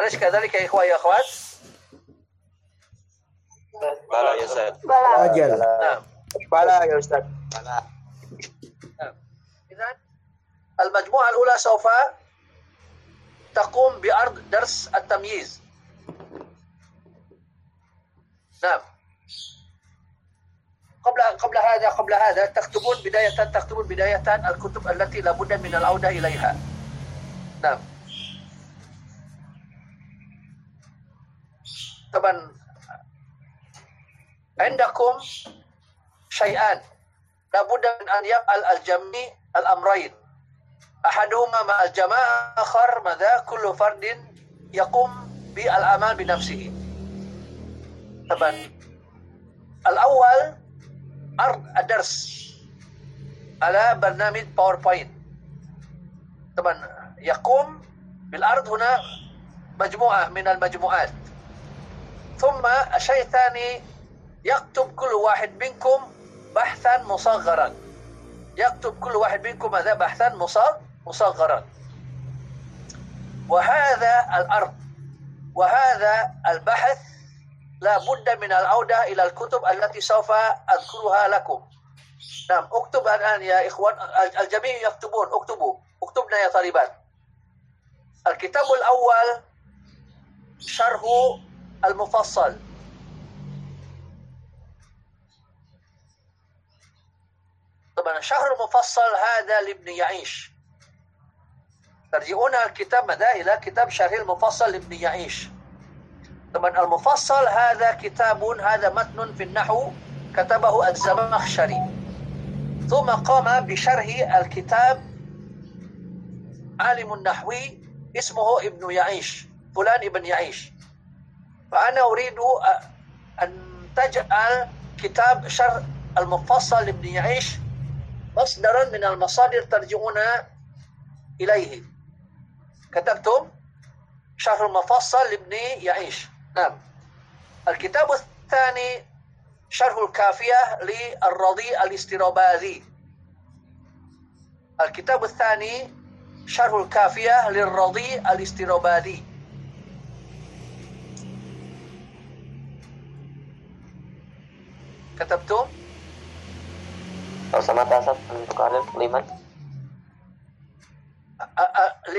أليس كذلك يا إخوة يا أخوات؟ بلى يا أستاذ بلى. أجل. نعم. بلى يا أستاذ. بلى. إذا المجموعة الأولى سوف تقوم بأرض درس التمييز. نعم. قبل قبل هذا قبل هذا تكتبون بداية تكتبون بداية الكتب التي لابد من العودة إليها. نعم. طبعا عندكم شيئان لابد من أن يفعل الجميع الأمرين أحدهما مع الجماعة آخر ماذا كل فرد يقوم بالأعمال بنفسه طبعا الأول عرض الدرس على برنامج باوربوينت طبعا يقوم بالعرض هنا مجموعة من المجموعات ثم الشيء الثاني يكتب كل واحد منكم بحثا مصغرا. يكتب كل واحد منكم هذا بحثا مصغ- مصغرا. وهذا الأرض وهذا البحث لا بد من العودة إلى الكتب التي سوف أذكرها لكم. نعم اكتب الآن يا إخوان الجميع يكتبون اكتبوا. اكتبنا يا طالبات. الكتاب الأول شرح المفصل. طبعا الشهر المفصل هذا لابن يعيش. ترجعون الكتاب ماذا؟ إلى كتاب شرح المفصل لابن يعيش. طبعا المفصل هذا كتاب هذا متن في النحو كتبه الزمخشري. ثم قام بشرح الكتاب عالم النحوي اسمه ابن يعيش فلان ابن يعيش. فأنا أريد أن تجعل كتاب شرح المفصل لابن يعيش مصدرا من المصادر ترجعون إليه. كتبتم شرح المفصل لابن يعيش. نعم. الكتاب الثاني شرح الكافية للرضي الاستراباذي. الكتاب الثاني شرح الكافية للرضي الاستراباذي. كتبتم لو سمحت يا أستاذ أ-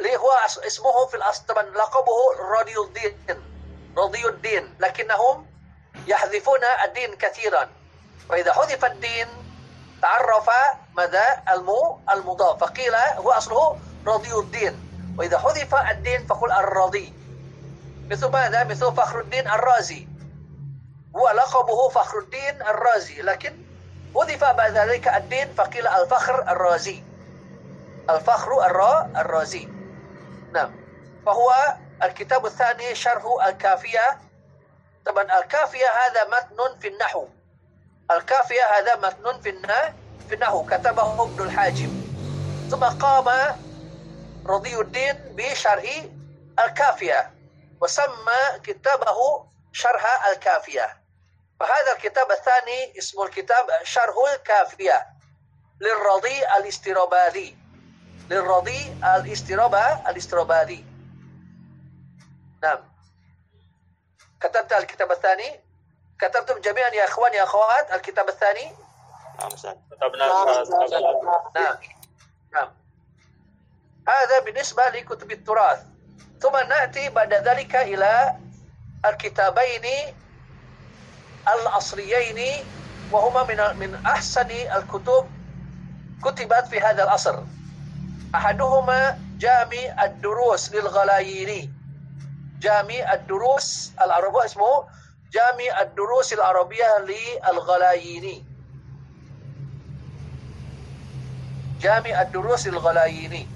لي هو اسمه في الأصل طبعا لقبه رضي الدين رضي الدين لكنهم يحذفون الدين كثيرا. وإذا حذف الدين تعرف ماذا؟ المو المضاف. فقيل هو أصله رضي الدين. وإذا حذف الدين فقل الرضي. مثل ماذا؟ مثل فخر الدين الرازي. هو لقبه فخر الدين الرازي لكن حذف بعد ذلك الدين فقيل الفخر الرازي. الفخر الرا الرازي. نعم. فهو الكتاب الثاني شرح الكافية. طبعا الكافية هذا متن في النحو. الكافية هذا متن في في النحو كتبه ابن الحاجب ثم قام رضي الدين بشرح الكافية وسمى كتابه شرح الكافية. فهذا الكتاب الثاني اسمه الكتاب شرح الكافية للرضي الاستراباذي للرضي الاسترابا الاستراباذي نعم. كتبت الكتاب الثاني؟ كتبتم جميعا يا إخوان يا أخوات الكتاب الثاني؟ نعم كتبنا. نعم. نعم. هذا بالنسبة لكتب التراث. ثم نأتي بعد ذلك إلى الكتابين العصريين وهما من من أحسن الكتب كتبت في هذا العصر. أحدهما جامع الدروس للغلاييني جامع الدروس العربية اسمه جامع الدروس العربية للغلاييني جامع الدروس الغلاييني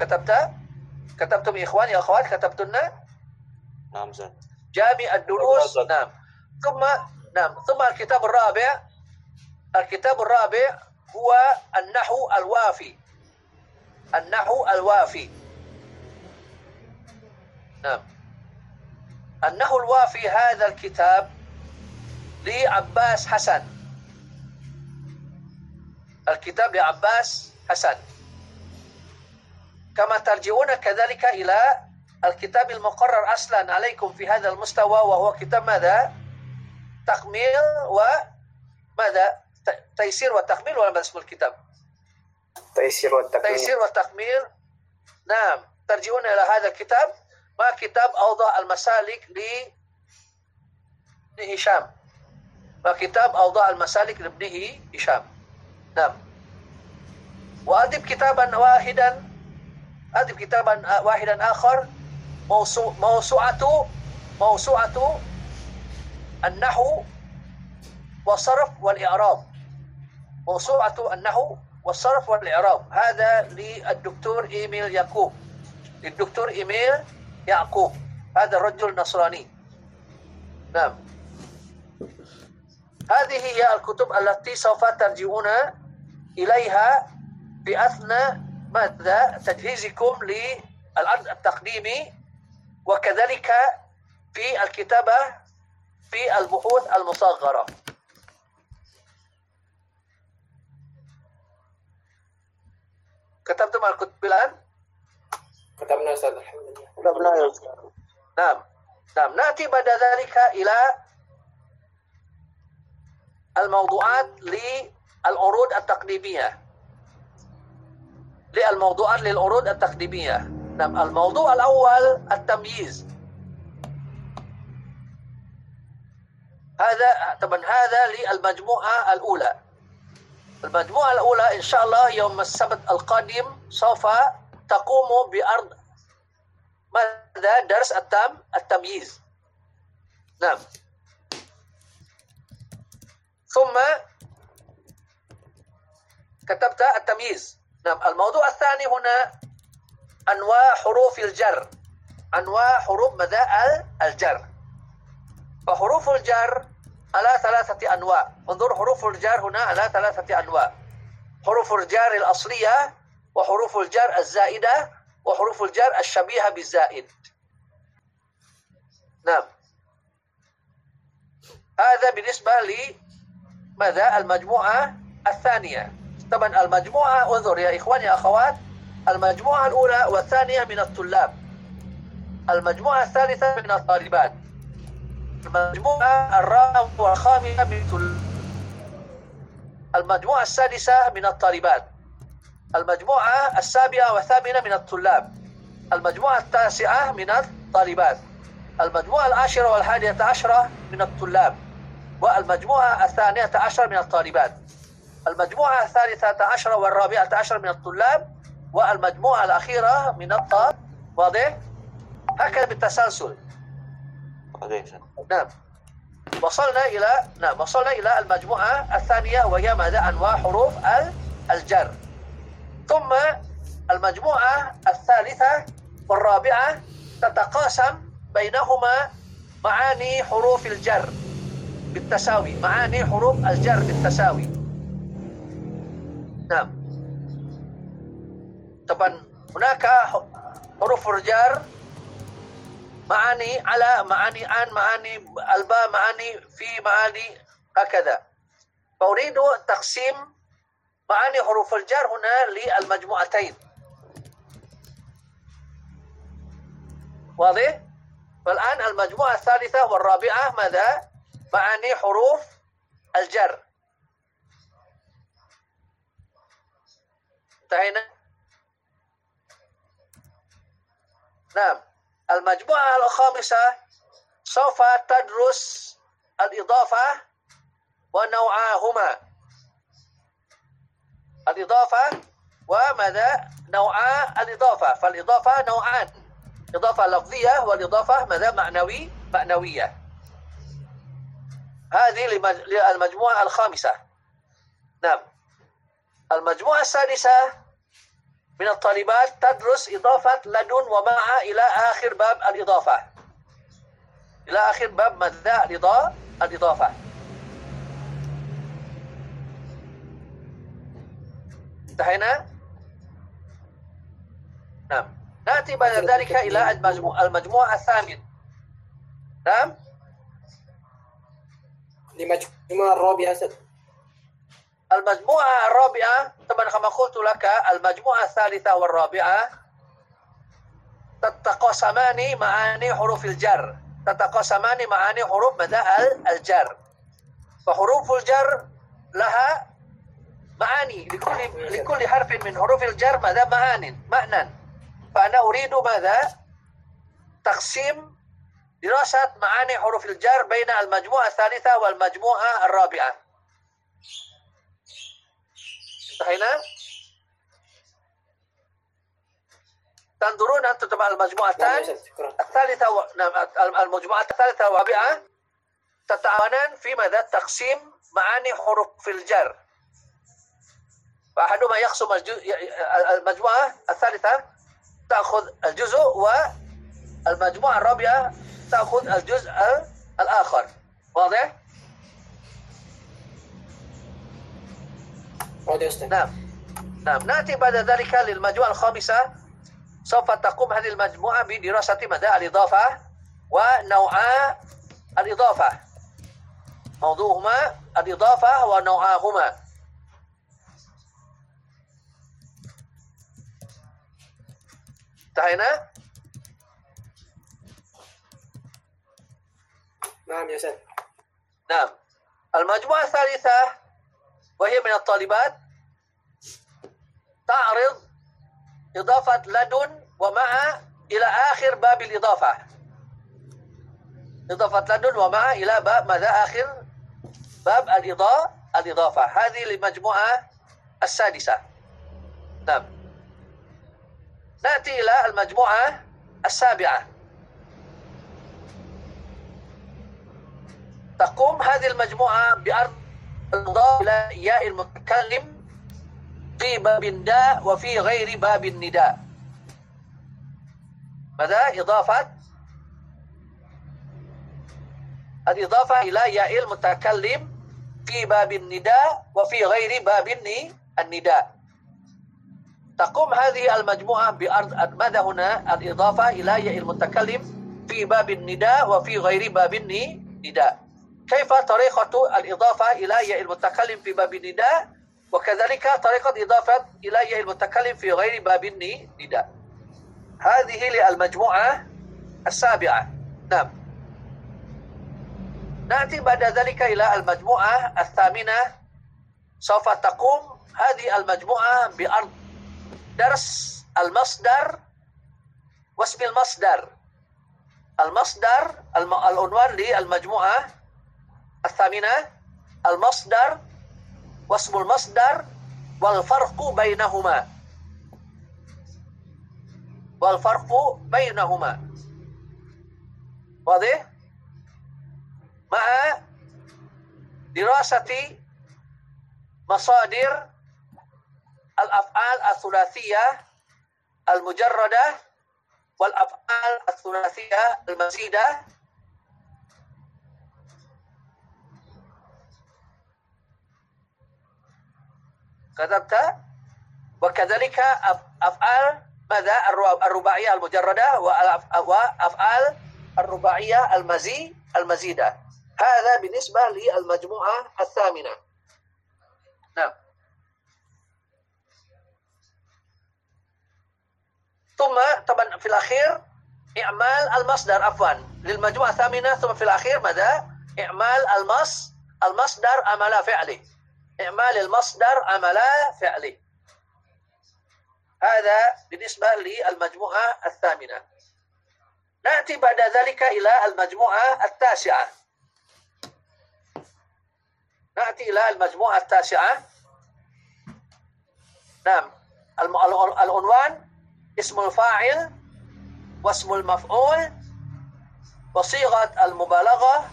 كتبت؟ كتبتم يا إخوان يا أخوات كتبتن؟ نعم أستاذ جامع الدروس. نعم. ثم نعم ثم الكتاب الرابع الكتاب الرابع هو النحو الوافي. النحو الوافي. نعم. النحو الوافي هذا الكتاب لعباس حسن. الكتاب لعباس حسن. كما ترجعون كذلك إلى الكتاب المقرر أصلا عليكم في هذا المستوى وهو كتاب ماذا؟ تكميل وماذا؟ ت- تيسير وتكميل ولا ما اسم الكتاب؟ تيسير والتكميل تيسير والتكميل نعم ترجعون إلى هذا الكتاب ما كتاب أوضاع المسالك ل ابن هشام وكتاب أوضاع المسالك لابنه هشام نعم وأدب كتابا واحدا أدب كتابا واحدا آخر موسوع موسوعة موسوعة النحو والصرف والإعراب. موسوعة النحو والصرف والإعراب. هذا للدكتور إيميل يعقوب. للدكتور إيميل يعقوب. هذا الرجل النصراني. نعم. هذه هي الكتب التي سوف ترجعون إليها في أثناء ماذا؟ تجهيزكم للعرض التقديمي وكذلك في الكتابة في البحوث المصغرة. كتبتم الكتب الآن؟ كتبنا أستاذ. الحمد لله. كتبنا يا أستاذ. نعم. نعم. نأتي بعد ذلك إلى الموضوعات للعروض التقديمية. للموضوعات للعروض التقديمية. نعم. الموضوع الأول التمييز. هذا طبعا هذا للمجموعة الأولى. المجموعة الأولى إن شاء الله يوم السبت القادم سوف تقوم بأرض ماذا؟ درس التم التمييز. نعم. ثم كتبت التمييز. نعم. الموضوع الثاني هنا أنواع حروف الجر. أنواع حروف ماذا؟ الجر. فحروف الجر على ثلاثة أنواع. انظر حروف الجر هنا على ثلاثة أنواع. حروف الجر الأصلية وحروف الجر الزائدة وحروف الجر الشبيهة بالزائد. نعم. هذا بالنسبة لي ماذا المجموعة الثانية. طبعا المجموعة انظر يا إخواني يا أخوات المجموعة الأولى والثانية من الطلاب. المجموعة الثالثة من الطالبات. المجموعة الرابعة والخامسة من المجموعة السادسة من الطالبات. المجموعة السابعة والثامنة من الطلاب. المجموعة التاسعة من الطالبات. المجموعة العاشرة والحادية عشرة من الطلاب. والمجموعة الثانية عشر من الطالبات. المجموعة الثالثة عشرة والرابعة عشر من الطلاب. والمجموعة الأخيرة من الطالب. واضح؟ هكذا بالتسلسل. نعم. وصلنا إلى نعم وصلنا إلى المجموعة الثانية وهي ماذا؟ أنواع حروف ال- الجر. ثم المجموعة الثالثة والرابعة تتقاسم بينهما معاني حروف الجر بالتساوي. معاني حروف الجر بالتساوي. نعم. طبعا هناك حروف الجر معاني على معاني عن معاني الباء معاني في معاني هكذا فأريد تقسيم معاني حروف الجر هنا للمجموعتين واضح؟ فالآن المجموعة الثالثة والرابعة ماذا؟ معاني حروف الجر انتهينا؟ نعم المجموعة الخامسة سوف تدرس الإضافة ونوعاهما. الإضافة وماذا؟ نوعا الإضافة. فالإضافة نوعان. إضافة لفظية والإضافة ماذا؟ معنوي معنوية. هذه لمج- للمجموعة الخامسة. نعم. المجموعة السادسة من الطالبات تدرس إضافة لدن ومع إلى آخر باب الإضافة. إلى آخر باب ماذا الإضاءة الإضافة. انتهينا؟ نعم. نأتي بعد ذلك إلى المجموعة, المجموعة الثامن. نعم؟ لمجموعة الرابعة أستاذ المجموعة الرابعة طبعا كما قلت لك المجموعة الثالثة والرابعة تتقاسمان معاني حروف الجر. تتقاسمان معاني حروف ال- الجر. فحروف الجر لها معاني لكل لكل حرف من حروف الجر ماذا معان معنى. فأنا أريد ماذا؟ تقسيم دراسة معاني حروف الجر بين المجموعة الثالثة والمجموعة الرابعة. انتهينا تنظرون أنتم يا المجموعتان الثالثة و... نعم المجموعة الثالثة والرابعة تتعاونان في ماذا تقسيم معاني حروف الجر. فأحدهما يقسم المجموعة الثالثة تأخذ الجزء والمجموعة الرابعة تأخذ الجزء الآخر. واضح؟ واضح يا أستاذ نعم. نعم. نأتي بعد ذلك للمجموعة الخامسة. سوف تقوم هذه المجموعة بدراسة مدى الإضافة ونوعا الإضافة. موضوعهما الإضافة ونوعاهما انتهينا؟ نعم يا أستاذ نعم. المجموعة الثالثة وهي من الطالبات تعرض إضافة لدن ومع إلى آخر باب الإضافة. إضافة لدن ومع إلى باب ماذا آخر باب الإضاءة الإضافة. هذه للمجموعة السادسة. نعم. نأتي إلى المجموعة السابعة. تقوم هذه المجموعة بأرض الإضافة إلى ياء المتكلم في باب النداء وفي غير باب النداء ماذا إضافة الإضافة إلى ياء المتكلم في باب النداء وفي غير باب الني- النداء تقوم هذه المجموعة بأرض ماذا هنا الإضافة إلى ياء المتكلم في باب النداء وفي غير باب الني- النداء كيف طريقة الإضافة إلى ياء المتكلم في باب النداء وكذلك طريقة إضافة إلى ياء المتكلم في غير باب النداء هذه للمجموعة السابعة نعم نأتي بعد ذلك إلى المجموعة الثامنة سوف تقوم هذه المجموعة بأرض درس المصدر واسم المصدر المصدر الم... العنوان للمجموعة الثامنة المصدر واسم المصدر والفرق بينهما. والفرق بينهما. واضح؟ مع دراسة مصادر الأفعال الثلاثية المجردة والأفعال الثلاثية المزيدة. كتبت وكذلك أف- أفعال ماذا؟ الرب- الرباعية المجردة وأفعال الرباعية المزي المزيدة. هذا بالنسبة للمجموعة الثامنة. نعم. ثم طبعا في الأخير إعمال المصدر عفوا. للمجموعة الثامنة ثم في الأخير ماذا؟ إعمال المص المصدر عمل فعله إعمال المصدر عمل فعله هذا بالنسبة للمجموعة الثامنة. نأتي بعد ذلك إلى المجموعة التاسعة. نأتي إلى المجموعة التاسعة. نعم. العنوان اسم الفاعل واسم المفعول وصيغة المبالغة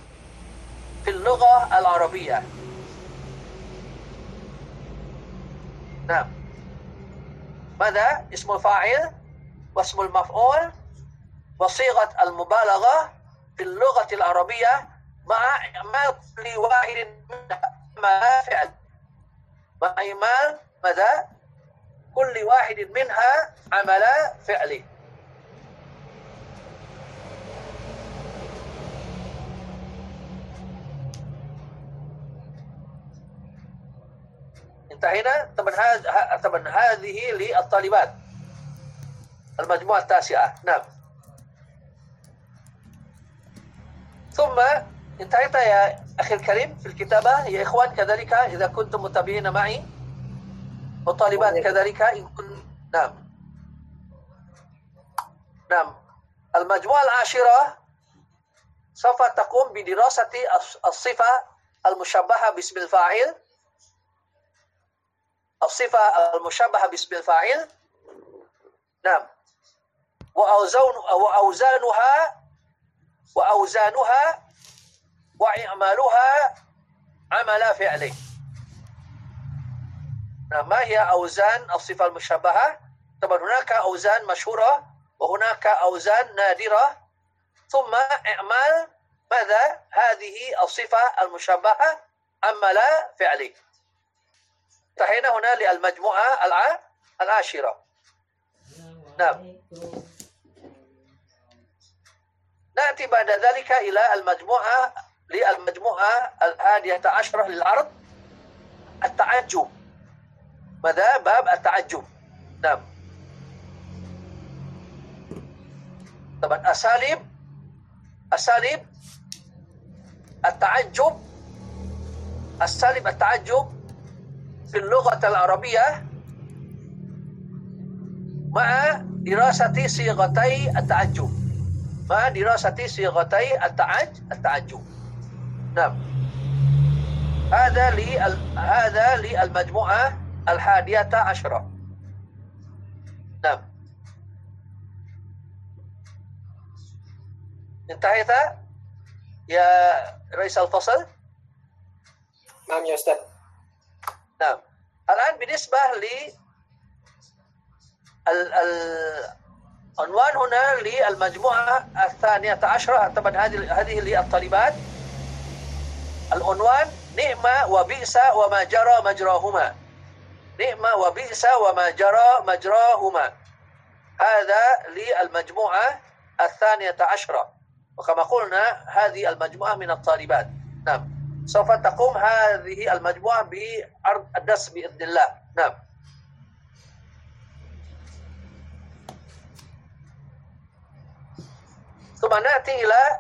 في اللغة العربية. نعم. ماذا؟ اسم الفاعل واسم المفعول وصيغة المبالغة في اللغة العربية مع إعمال كل واحد منها. فعل مع إعمال ماذا؟ كل واحد منها عمل فعله. انتهينا طبعا هذا طبعا هذه للطالبات. المجموعة التاسعة. نعم. ثم انتهيت يا أخي الكريم في الكتابة. يا إخوان كذلك إذا كنتم متابعين معي والطالبات كذلك إن كن... نعم. نعم. المجموعة العاشرة سوف تقوم بدراسة الصفة المشبهة باسم الفاعل. الصفة المشبهة باسم الفاعل؟ نعم. وأوزان وأوزانها وأوزانها وإعمالها عمل فعله نعم ما هي أوزان الصفة المشبهة طبعا هناك أوزان مشهورة وهناك أوزان نادرة. ثم إعمال ماذا؟ هذه الصفة المشبهة عمل فعله انتهينا هنا للمجموعة العاشرة. نعم. نأتي بعد ذلك إلى المجموعة للمجموعة الحادية عشرة للعرض. التعجب ماذا؟ باب التعجب نعم. طبعا أساليب. أساليب. التعجب أساليب التعجب في اللغة العربية مع دراسة صيغتي التعجب. مع دراسة صيغتي التعج التعجب. نعم. هذا لي هذا للمجموعة الحادية عشرة. نعم. انتهيت؟ يا رئيس الفصل. نعم يا أستاذ. نعم الآن بالنسبة ل العنوان هنا للمجموعة الثانية عشرة. طبعا هذه هذه للطالبات العنوان نعمة وبئس وما جرى مجراهما. نعمة وبئس وما جرى مجراهما. هذا للمجموعة الثانية عشرة. وكما قلنا هذه المجموعة من الطالبات. نعم. سوف تقوم هذه المجموعة بعرض الدرس بإذن الله نعم ثم نأتي إلى